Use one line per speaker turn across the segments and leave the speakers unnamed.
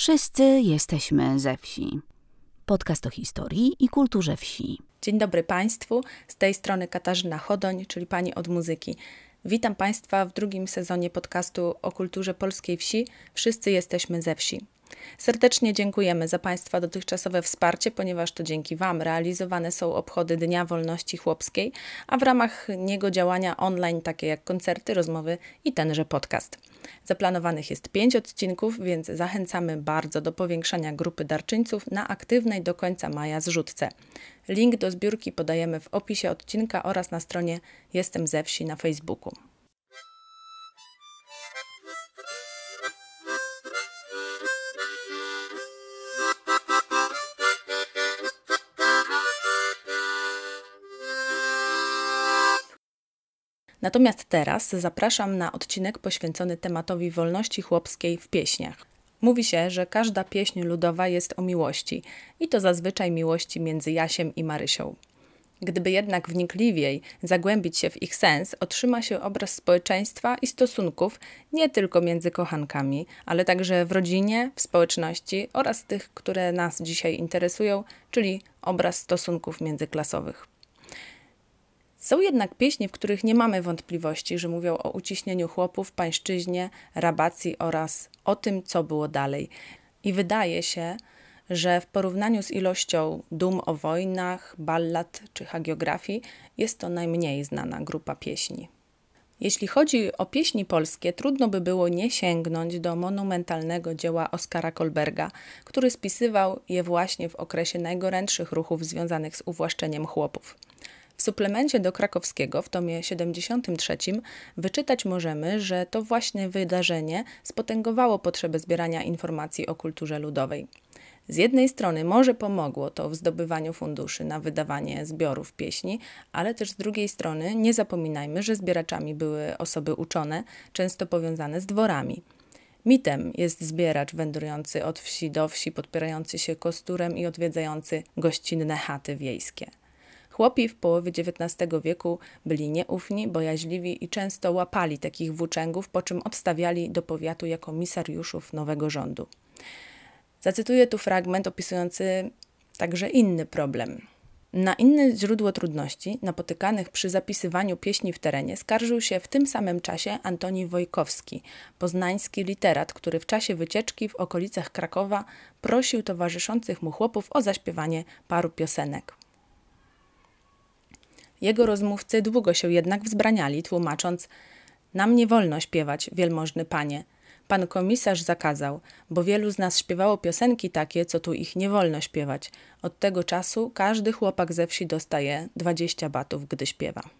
Wszyscy jesteśmy ze wsi. Podcast o historii i kulturze wsi.
Dzień dobry Państwu, z tej strony Katarzyna Chodoń, czyli Pani od Muzyki. Witam Państwa w drugim sezonie podcastu o kulturze polskiej wsi. Wszyscy jesteśmy ze wsi. Serdecznie dziękujemy za Państwa dotychczasowe wsparcie, ponieważ to dzięki Wam realizowane są obchody Dnia Wolności Chłopskiej, a w ramach niego działania online, takie jak koncerty, rozmowy i tenże podcast. Zaplanowanych jest pięć odcinków, więc zachęcamy bardzo do powiększania grupy darczyńców na aktywnej do końca maja zrzutce. Link do zbiórki podajemy w opisie odcinka oraz na stronie Jestem ze wsi na Facebooku. Natomiast teraz zapraszam na odcinek poświęcony tematowi wolności chłopskiej w pieśniach. Mówi się, że każda pieśń ludowa jest o miłości i to zazwyczaj miłości między Jasiem i Marysią. Gdyby jednak wnikliwiej zagłębić się w ich sens, otrzyma się obraz społeczeństwa i stosunków nie tylko między kochankami, ale także w rodzinie, w społeczności oraz tych, które nas dzisiaj interesują, czyli obraz stosunków międzyklasowych. Są jednak pieśni, w których nie mamy wątpliwości, że mówią o uciśnieniu chłopów, pańszczyźnie, rabacji oraz o tym, co było dalej. I wydaje się, że w porównaniu z ilością dum o wojnach, ballad czy hagiografii jest to najmniej znana grupa pieśni. Jeśli chodzi o pieśni polskie, trudno by było nie sięgnąć do monumentalnego dzieła Oskara Kolberga, który spisywał je właśnie w okresie najgorętszych ruchów związanych z uwłaszczeniem chłopów. W suplemencie do krakowskiego w tomie 73 wyczytać możemy, że to właśnie wydarzenie spotęgowało potrzebę zbierania informacji o kulturze ludowej. Z jednej strony może pomogło to w zdobywaniu funduszy na wydawanie zbiorów pieśni, ale też z drugiej strony nie zapominajmy, że zbieraczami były osoby uczone, często powiązane z dworami. Mitem jest zbieracz wędrujący od wsi do wsi, podpierający się kosturem i odwiedzający gościnne chaty wiejskie. Chłopi w połowie XIX wieku byli nieufni, bojaźliwi i często łapali takich włóczęgów, po czym odstawiali do powiatu jako misariuszów nowego rządu. Zacytuję tu fragment opisujący także inny problem. Na inne źródło trudności napotykanych przy zapisywaniu pieśni w terenie skarżył się w tym samym czasie Antoni Wojkowski, poznański literat, który w czasie wycieczki w okolicach Krakowa prosił towarzyszących mu chłopów o zaśpiewanie paru piosenek. Jego rozmówcy długo się jednak wzbraniali, tłumacząc: Nam nie wolno śpiewać, wielmożny panie. Pan komisarz zakazał, bo wielu z nas śpiewało piosenki takie, co tu ich nie wolno śpiewać. Od tego czasu każdy chłopak ze wsi dostaje 20 batów, gdy śpiewa.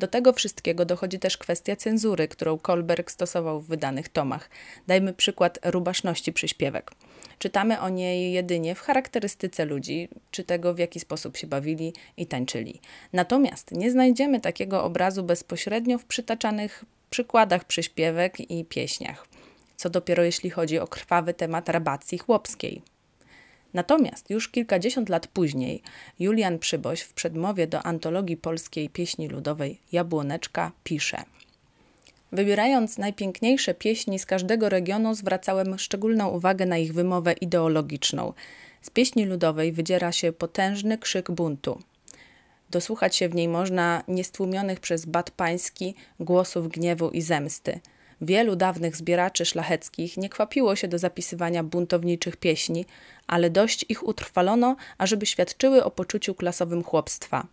Do tego wszystkiego dochodzi też kwestia cenzury, którą Kolberg stosował w wydanych tomach. Dajmy przykład rubaszności przyśpiewek. Czytamy o niej jedynie w charakterystyce ludzi, czy tego w jaki sposób się bawili i tańczyli. Natomiast nie znajdziemy takiego obrazu bezpośrednio w przytaczanych przykładach przyśpiewek i pieśniach. Co dopiero jeśli chodzi o krwawy temat rabacji chłopskiej. Natomiast już kilkadziesiąt lat później Julian Przyboś w przedmowie do antologii polskiej pieśni ludowej Jabłoneczka pisze – Wybierając najpiękniejsze pieśni z każdego regionu, zwracałem szczególną uwagę na ich wymowę ideologiczną. Z pieśni ludowej wydziera się potężny krzyk buntu. Dosłuchać się w niej można niestłumionych przez bat pański głosów gniewu i zemsty. Wielu dawnych zbieraczy szlacheckich nie kwapiło się do zapisywania buntowniczych pieśni, ale dość ich utrwalono, ażeby świadczyły o poczuciu klasowym chłopstwa.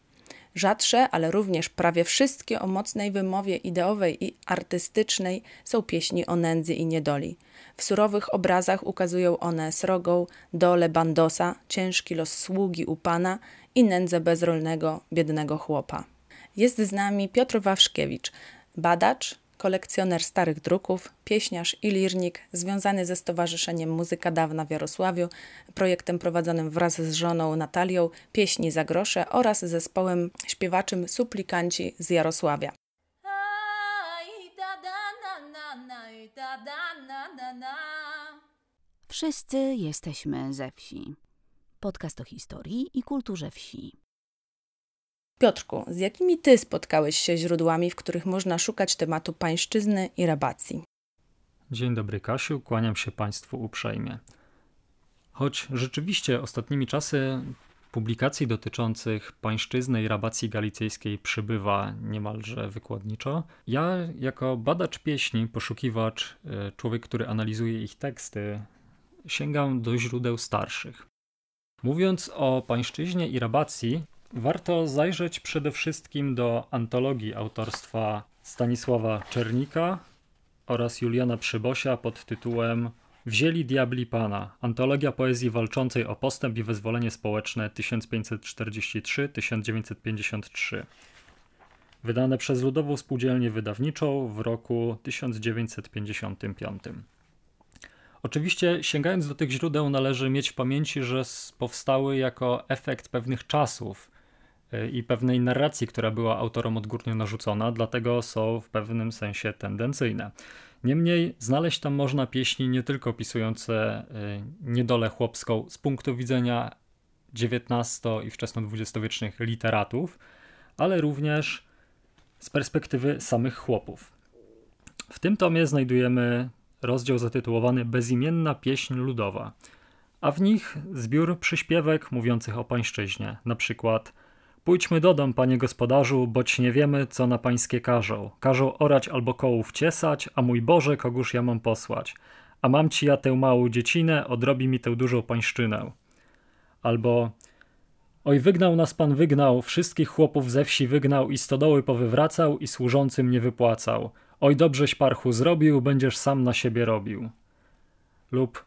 Rzadsze, ale również prawie wszystkie o mocnej wymowie ideowej i artystycznej są pieśni o nędzy i niedoli. W surowych obrazach ukazują one srogą, dole bandosa, ciężki los sługi u pana i nędzę bezrolnego, biednego chłopa. Jest z nami Piotr Wawrzkiewicz, badacz, kolekcjoner starych druków, pieśniarz i lirnik, związany ze Stowarzyszeniem Muzyka Dawna w Jarosławiu, projektem prowadzonym wraz z żoną Natalią Pieśni za grosze oraz zespołem śpiewaczym Suplikanci z Jarosławia.
Wszyscy jesteśmy ze wsi. Podcast o historii i kulturze wsi.
Piotrku, z jakimi ty spotkałeś się źródłami, w których można szukać tematu pańszczyzny i rabacji?
Dzień dobry, Kasiu, kłaniam się Państwu uprzejmie. Choć rzeczywiście ostatnimi czasy publikacji dotyczących pańszczyzny i rabacji galicyjskiej przybywa niemalże wykładniczo. Ja, jako badacz pieśni, poszukiwacz, e, człowiek, który analizuje ich teksty, sięgam do źródeł starszych. Mówiąc o pańszczyźnie i rabacji, warto zajrzeć przede wszystkim do antologii autorstwa Stanisława Czernika oraz Juliana Przybosia pod tytułem Wzięli diabli pana. Antologia poezji walczącej o postęp i wyzwolenie społeczne 1543-1953. Wydane przez Ludową Spółdzielnię Wydawniczą w roku 1955. Oczywiście, sięgając do tych źródeł, należy mieć w pamięci, że powstały jako efekt pewnych czasów i pewnej narracji, która była autorom odgórnie narzucona, dlatego są w pewnym sensie tendencyjne. Niemniej znaleźć tam można pieśni nie tylko opisujące y, niedolę chłopską z punktu widzenia XIX i wczesno-dwudziestowiecznych literatów, ale również z perspektywy samych chłopów. W tym tomie znajdujemy rozdział zatytułowany Bezimienna pieśń ludowa, a w nich zbiór przyśpiewek mówiących o pańszczyźnie, na przykład Pójdźmy do dom, panie gospodarzu, boć nie wiemy, co na pańskie każą. Każą orać albo kołów ciesać, a mój Boże, kogóż ja mam posłać. A mam ci ja tę małą dziecinę, odrobi mi tę dużą pańszczynę. Albo Oj, wygnał nas pan wygnał, wszystkich chłopów ze wsi wygnał i stodoły powywracał i służącym nie wypłacał. Oj, dobrześ parchu zrobił, będziesz sam na siebie robił. Lub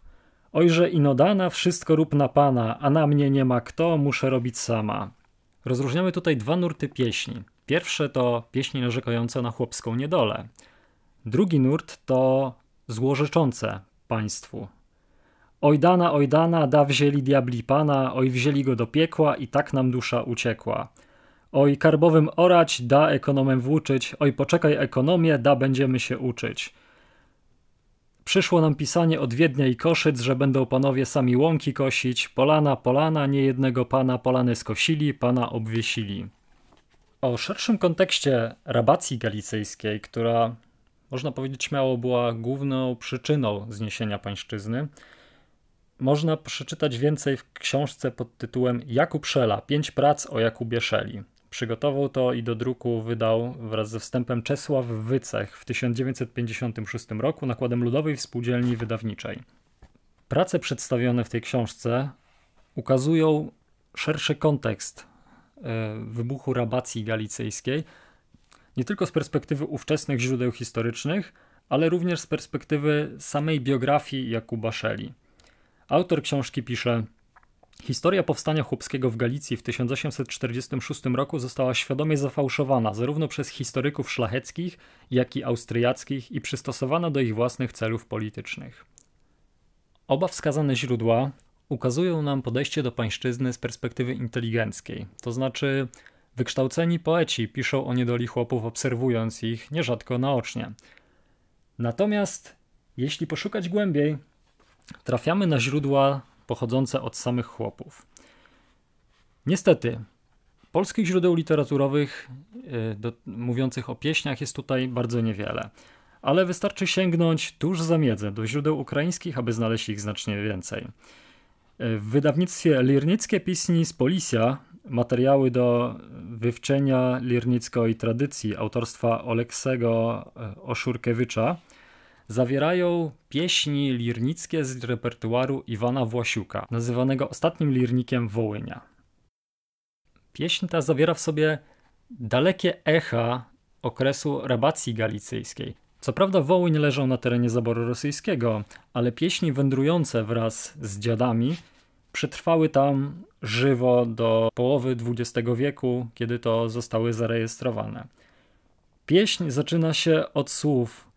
Ojże inodana, wszystko rób na pana, a na mnie nie ma kto, muszę robić sama. Rozróżniamy tutaj dwa nurty pieśni. Pierwsze to pieśni narzekające na chłopską niedolę. Drugi nurt to złorzeczące państwu. Oj dana, oj dana, da wzięli diabli pana, oj wzięli go do piekła i tak nam dusza uciekła. Oj karbowym orać, da ekonomem włóczyć, oj poczekaj ekonomię, da będziemy się uczyć. Przyszło nam pisanie od Wiednia i Koszyc, że będą panowie sami łąki kosić. Polana, polana, nie jednego pana polany skosili, pana obwiesili. O szerszym kontekście rabacji galicyjskiej, która można powiedzieć śmiało była główną przyczyną zniesienia pańszczyzny, można przeczytać więcej w książce pod tytułem Jakub Szela, pięć prac o Jakubie Szeli. Przygotował to i do druku wydał wraz ze wstępem Czesław Wycech w 1956 roku nakładem Ludowej Współdzielni Wydawniczej. Prace przedstawione w tej książce ukazują szerszy kontekst e, wybuchu rabacji galicyjskiej, nie tylko z perspektywy ówczesnych źródeł historycznych, ale również z perspektywy samej biografii Jakuba Szeli. Autor książki pisze: Historia powstania chłopskiego w Galicji w 1846 roku została świadomie zafałszowana zarówno przez historyków szlacheckich, jak i austriackich i przystosowana do ich własnych celów politycznych. Oba wskazane źródła ukazują nam podejście do pańszczyzny z perspektywy inteligenckiej, to znaczy wykształceni poeci piszą o niedoli chłopów obserwując ich nierzadko naocznie. Natomiast jeśli poszukać głębiej, trafiamy na źródła pochodzące od samych chłopów. Niestety, polskich źródeł literaturowych y, do, mówiących o pieśniach jest tutaj bardzo niewiele, ale wystarczy sięgnąć tuż za miedzę do źródeł ukraińskich, aby znaleźć ich znacznie więcej. Y, w wydawnictwie Lirnickie Pisni z Policja materiały do wywczenia lirnickiej tradycji autorstwa Oleksego y, Oszurkiewicza zawierają pieśni lirnickie z repertuaru Iwana Własiuka, nazywanego ostatnim lirnikiem Wołynia. Pieśń ta zawiera w sobie dalekie echa okresu rabacji galicyjskiej. Co prawda Wołyń leżał na terenie zaboru rosyjskiego, ale pieśni wędrujące wraz z dziadami przetrwały tam żywo do połowy XX wieku, kiedy to zostały zarejestrowane. Pieśń zaczyna się od słów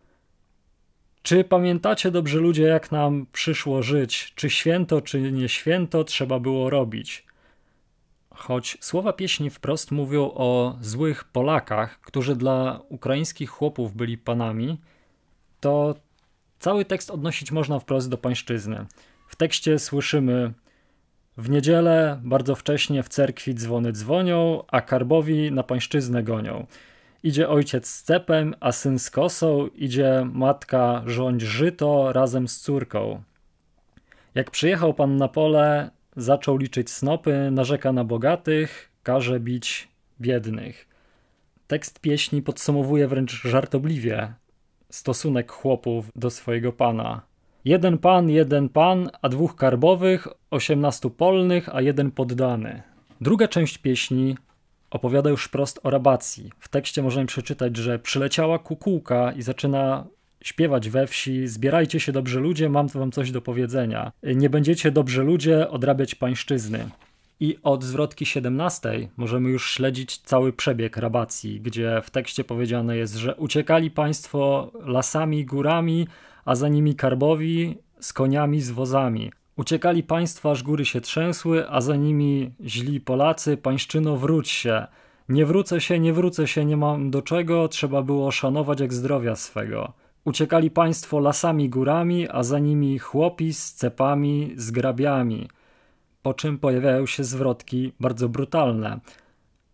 czy pamiętacie dobrze ludzie, jak nam przyszło żyć? Czy święto, czy nie święto trzeba było robić? Choć słowa pieśni wprost mówią o złych Polakach, którzy dla ukraińskich chłopów byli panami, to cały tekst odnosić można wprost do pańszczyzny. W tekście słyszymy w niedzielę bardzo wcześnie w cerkwi dzwony dzwonią, a karbowi na pańszczyznę gonią. Idzie ojciec z cepem, a syn z kosą, idzie matka rządź żyto razem z córką. Jak przyjechał pan na pole, zaczął liczyć snopy, narzeka na bogatych, każe bić biednych. Tekst pieśni podsumowuje wręcz żartobliwie stosunek chłopów do swojego pana. Jeden pan, jeden pan, a dwóch karbowych, osiemnastu polnych, a jeden poddany. Druga część pieśni opowiada już wprost o rabacji. W tekście możemy przeczytać, że przyleciała kukułka i zaczyna śpiewać we wsi: Zbierajcie się dobrze ludzie, mam wam coś do powiedzenia. Nie będziecie dobrze ludzie odrabiać pańszczyzny. I od zwrotki 17 możemy już śledzić cały przebieg rabacji, gdzie w tekście powiedziane jest, że uciekali państwo lasami, górami, a za nimi karbowi z koniami, z wozami. Uciekali państwo, aż góry się trzęsły, a za nimi źli Polacy, pańszczyno wróć się. Nie wrócę się, nie wrócę się, nie mam do czego, trzeba było szanować jak zdrowia swego. Uciekali państwo lasami, górami, a za nimi chłopi z cepami, z grabiami. Po czym pojawiają się zwrotki bardzo brutalne.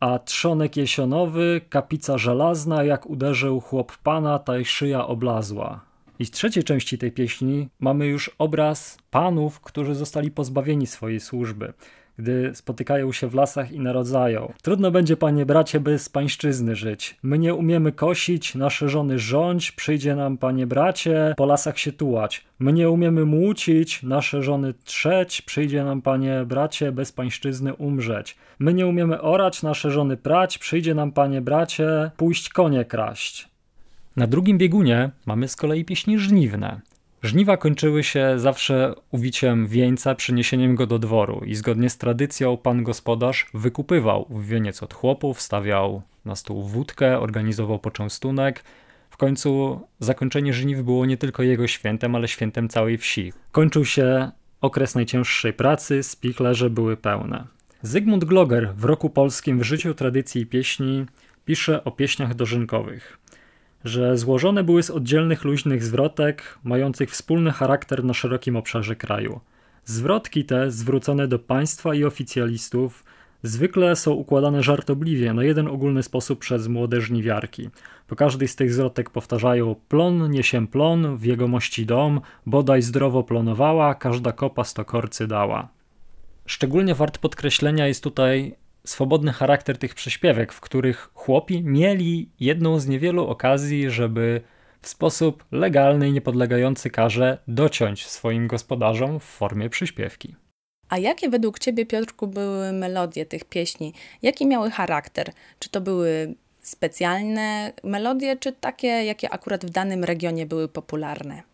A trzonek jesionowy, kapica żelazna, jak uderzył chłop pana, taj szyja oblazła. I w trzeciej części tej pieśni mamy już obraz panów, którzy zostali pozbawieni swojej służby gdy spotykają się w lasach i narodzają. Trudno będzie, panie bracie, bez pańszczyzny żyć. My nie umiemy kosić, nasze żony rządź, przyjdzie nam, panie bracie, po lasach się tułać. My nie umiemy młócić, nasze żony trzeć, przyjdzie nam, panie bracie, bez pańszczyzny umrzeć. My nie umiemy orać, nasze żony prać, przyjdzie nam, panie bracie, pójść konie kraść. Na drugim biegunie mamy z kolei pieśni żniwne. Żniwa kończyły się zawsze uwiciem wieńca, przyniesieniem go do dworu i zgodnie z tradycją pan gospodarz wykupywał wieniec od chłopów, stawiał na stół wódkę, organizował poczęstunek. W końcu zakończenie żniw było nie tylko jego świętem, ale świętem całej wsi. Kończył się okres najcięższej pracy, spichlerze były pełne. Zygmunt Gloger w roku polskim w życiu tradycji pieśni pisze o pieśniach dożynkowych że złożone były z oddzielnych luźnych zwrotek, mających wspólny charakter na szerokim obszarze kraju. Zwrotki te, zwrócone do państwa i oficjalistów, zwykle są układane żartobliwie na jeden ogólny sposób przez młode żniwiarki. Po każdej z tych zwrotek powtarzają plon niesie plon, w jegomości dom, bodaj zdrowo plonowała, każda kopa sto korcy dała. Szczególnie wart podkreślenia jest tutaj swobodny charakter tych przyśpiewek, w których chłopi mieli jedną z niewielu okazji, żeby w sposób legalny i niepodlegający karze dociąć swoim gospodarzom w formie przyśpiewki.
A jakie według Ciebie, Piotrku, były melodie tych pieśni? Jaki miały charakter? Czy to były specjalne melodie, czy takie, jakie akurat w danym regionie były popularne?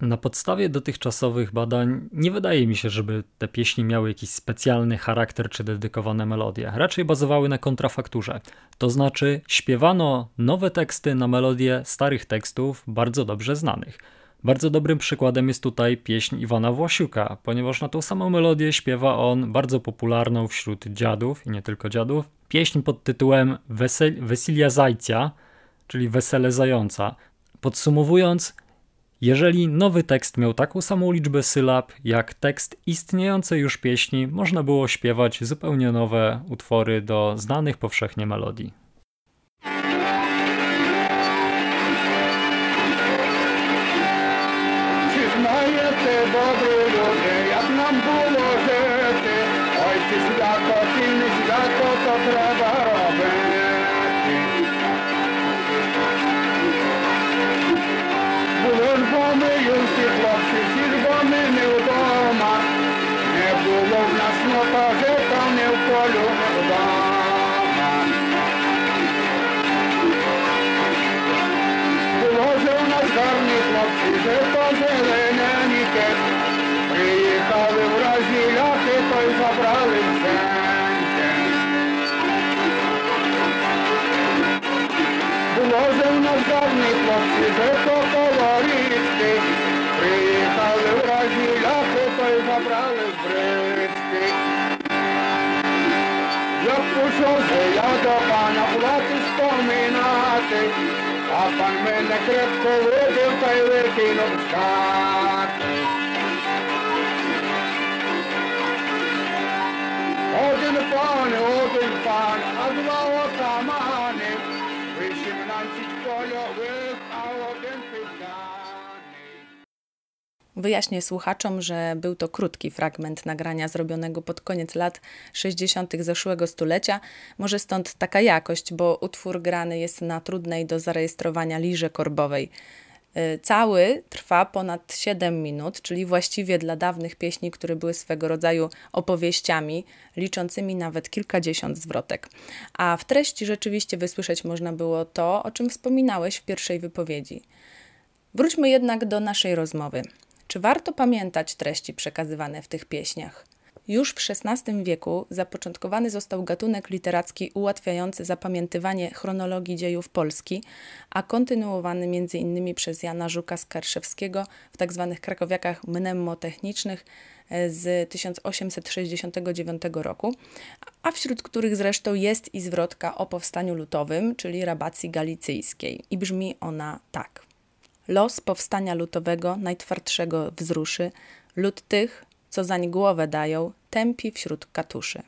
Na podstawie dotychczasowych badań nie wydaje mi się, żeby te pieśni miały jakiś specjalny charakter czy dedykowane melodie. Raczej bazowały na kontrafakturze. To znaczy, śpiewano nowe teksty na melodie starych tekstów bardzo dobrze znanych. Bardzo dobrym przykładem jest tutaj pieśń Iwana Własiuka, ponieważ na tą samą melodię śpiewa on bardzo popularną wśród dziadów i nie tylko dziadów pieśń pod tytułem Wesel Wesilia Zajcia, czyli Wesele Zająca. Podsumowując, jeżeli nowy tekst miał taką samą liczbę sylab jak tekst istniejącej już pieśni, można było śpiewać zupełnie nowe utwory do znanych powszechnie melodii. se autopan ja ulatus kombinaate. Kapan mennä kreppo vuotilta yökin on
Wyjaśnię słuchaczom, że był to krótki fragment nagrania zrobionego pod koniec lat 60. zeszłego stulecia. Może stąd taka jakość, bo utwór grany jest na trudnej do zarejestrowania lirze korbowej. Y, cały trwa ponad 7 minut, czyli właściwie dla dawnych pieśni, które były swego rodzaju opowieściami, liczącymi nawet kilkadziesiąt zwrotek. A w treści rzeczywiście wysłyszeć można było to, o czym wspominałeś w pierwszej wypowiedzi. Wróćmy jednak do naszej rozmowy. Czy warto pamiętać treści przekazywane w tych pieśniach? Już w XVI wieku zapoczątkowany został gatunek literacki ułatwiający zapamiętywanie chronologii dziejów Polski, a kontynuowany m.in. przez Jana Żuka Skarszewskiego w tzw. Tak krakowiakach mnemotechnicznych e, z 1869 roku, a wśród których zresztą jest i zwrotka o powstaniu lutowym, czyli rabacji galicyjskiej. I brzmi ona tak. Los powstania lutowego najtwardszego wzruszy, lud tych, co zań głowę dają, tępi wśród katuszy.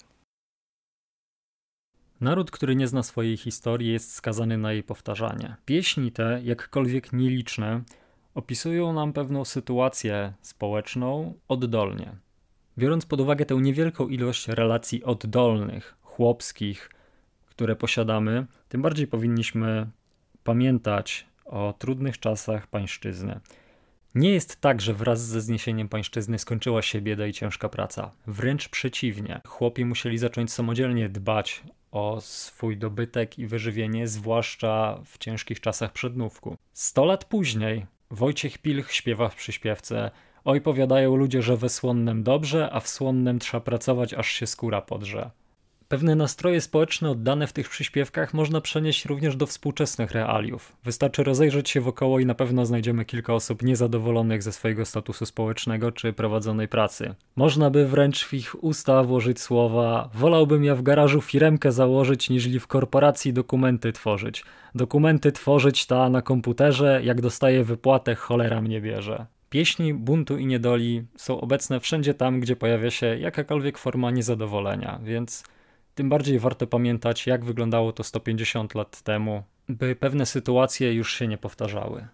Naród, który nie zna swojej historii, jest skazany na jej powtarzanie. Pieśni te, jakkolwiek nieliczne, opisują nam pewną sytuację społeczną oddolnie. Biorąc pod uwagę tę niewielką ilość relacji oddolnych, chłopskich, które posiadamy, tym bardziej powinniśmy pamiętać o trudnych czasach pańszczyzny. Nie jest tak, że wraz ze zniesieniem pańszczyzny skończyła się bieda i ciężka praca. Wręcz przeciwnie. Chłopi musieli zacząć samodzielnie dbać o swój dobytek i wyżywienie, zwłaszcza w ciężkich czasach przednówku. Sto lat później Wojciech Pilch śpiewa w przyśpiewce Oj, powiadają ludzie, że we słonnem dobrze, a w słonnem trzeba pracować, aż się skóra podrze. Pewne nastroje społeczne oddane w tych przyśpiewkach można przenieść również do współczesnych realiów. Wystarczy rozejrzeć się wokoło i na pewno znajdziemy kilka osób niezadowolonych ze swojego statusu społecznego czy prowadzonej pracy. Można by wręcz w ich usta włożyć słowa: Wolałbym ja w garażu firemkę założyć, niż w korporacji dokumenty tworzyć. Dokumenty tworzyć ta na komputerze, jak dostaję wypłatę, cholera mnie bierze. Pieśni buntu i niedoli są obecne wszędzie tam, gdzie pojawia się jakakolwiek forma niezadowolenia, więc tym bardziej warto pamiętać, jak wyglądało to 150 lat temu, by pewne sytuacje już się nie powtarzały.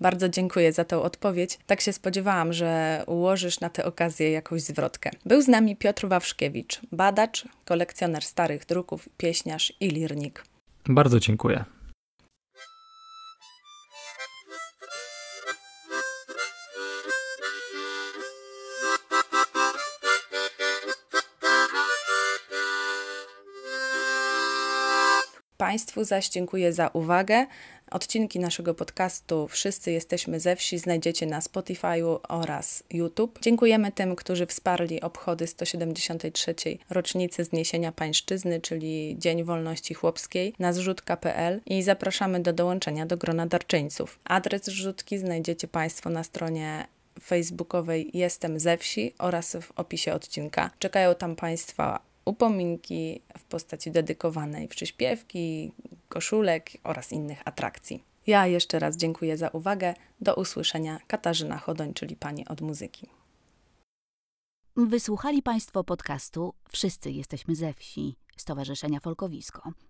Bardzo dziękuję za tę odpowiedź. Tak się spodziewałam, że ułożysz na tę okazję jakąś zwrotkę. Był z nami Piotr Wawrzkiewicz, badacz, kolekcjoner starych druków, pieśniarz i lirnik.
Bardzo dziękuję.
Państwu zaś dziękuję za uwagę. Odcinki naszego podcastu Wszyscy jesteśmy ze wsi znajdziecie na Spotify'u oraz YouTube. Dziękujemy tym, którzy wsparli obchody 173. rocznicy zniesienia pańszczyzny, czyli Dzień Wolności Chłopskiej na zrzutka.pl i zapraszamy do dołączenia do grona darczyńców. Adres zrzutki znajdziecie Państwo na stronie facebookowej Jestem ze wsi oraz w opisie odcinka. Czekają tam Państwa upominki w postaci dedykowanej przyśpiewki, koszulek oraz innych atrakcji. Ja jeszcze raz dziękuję za uwagę. Do usłyszenia. Katarzyna Chodoń, czyli Pani od muzyki.
Wysłuchali Państwo podcastu Wszyscy jesteśmy ze wsi Stowarzyszenia Folkowisko.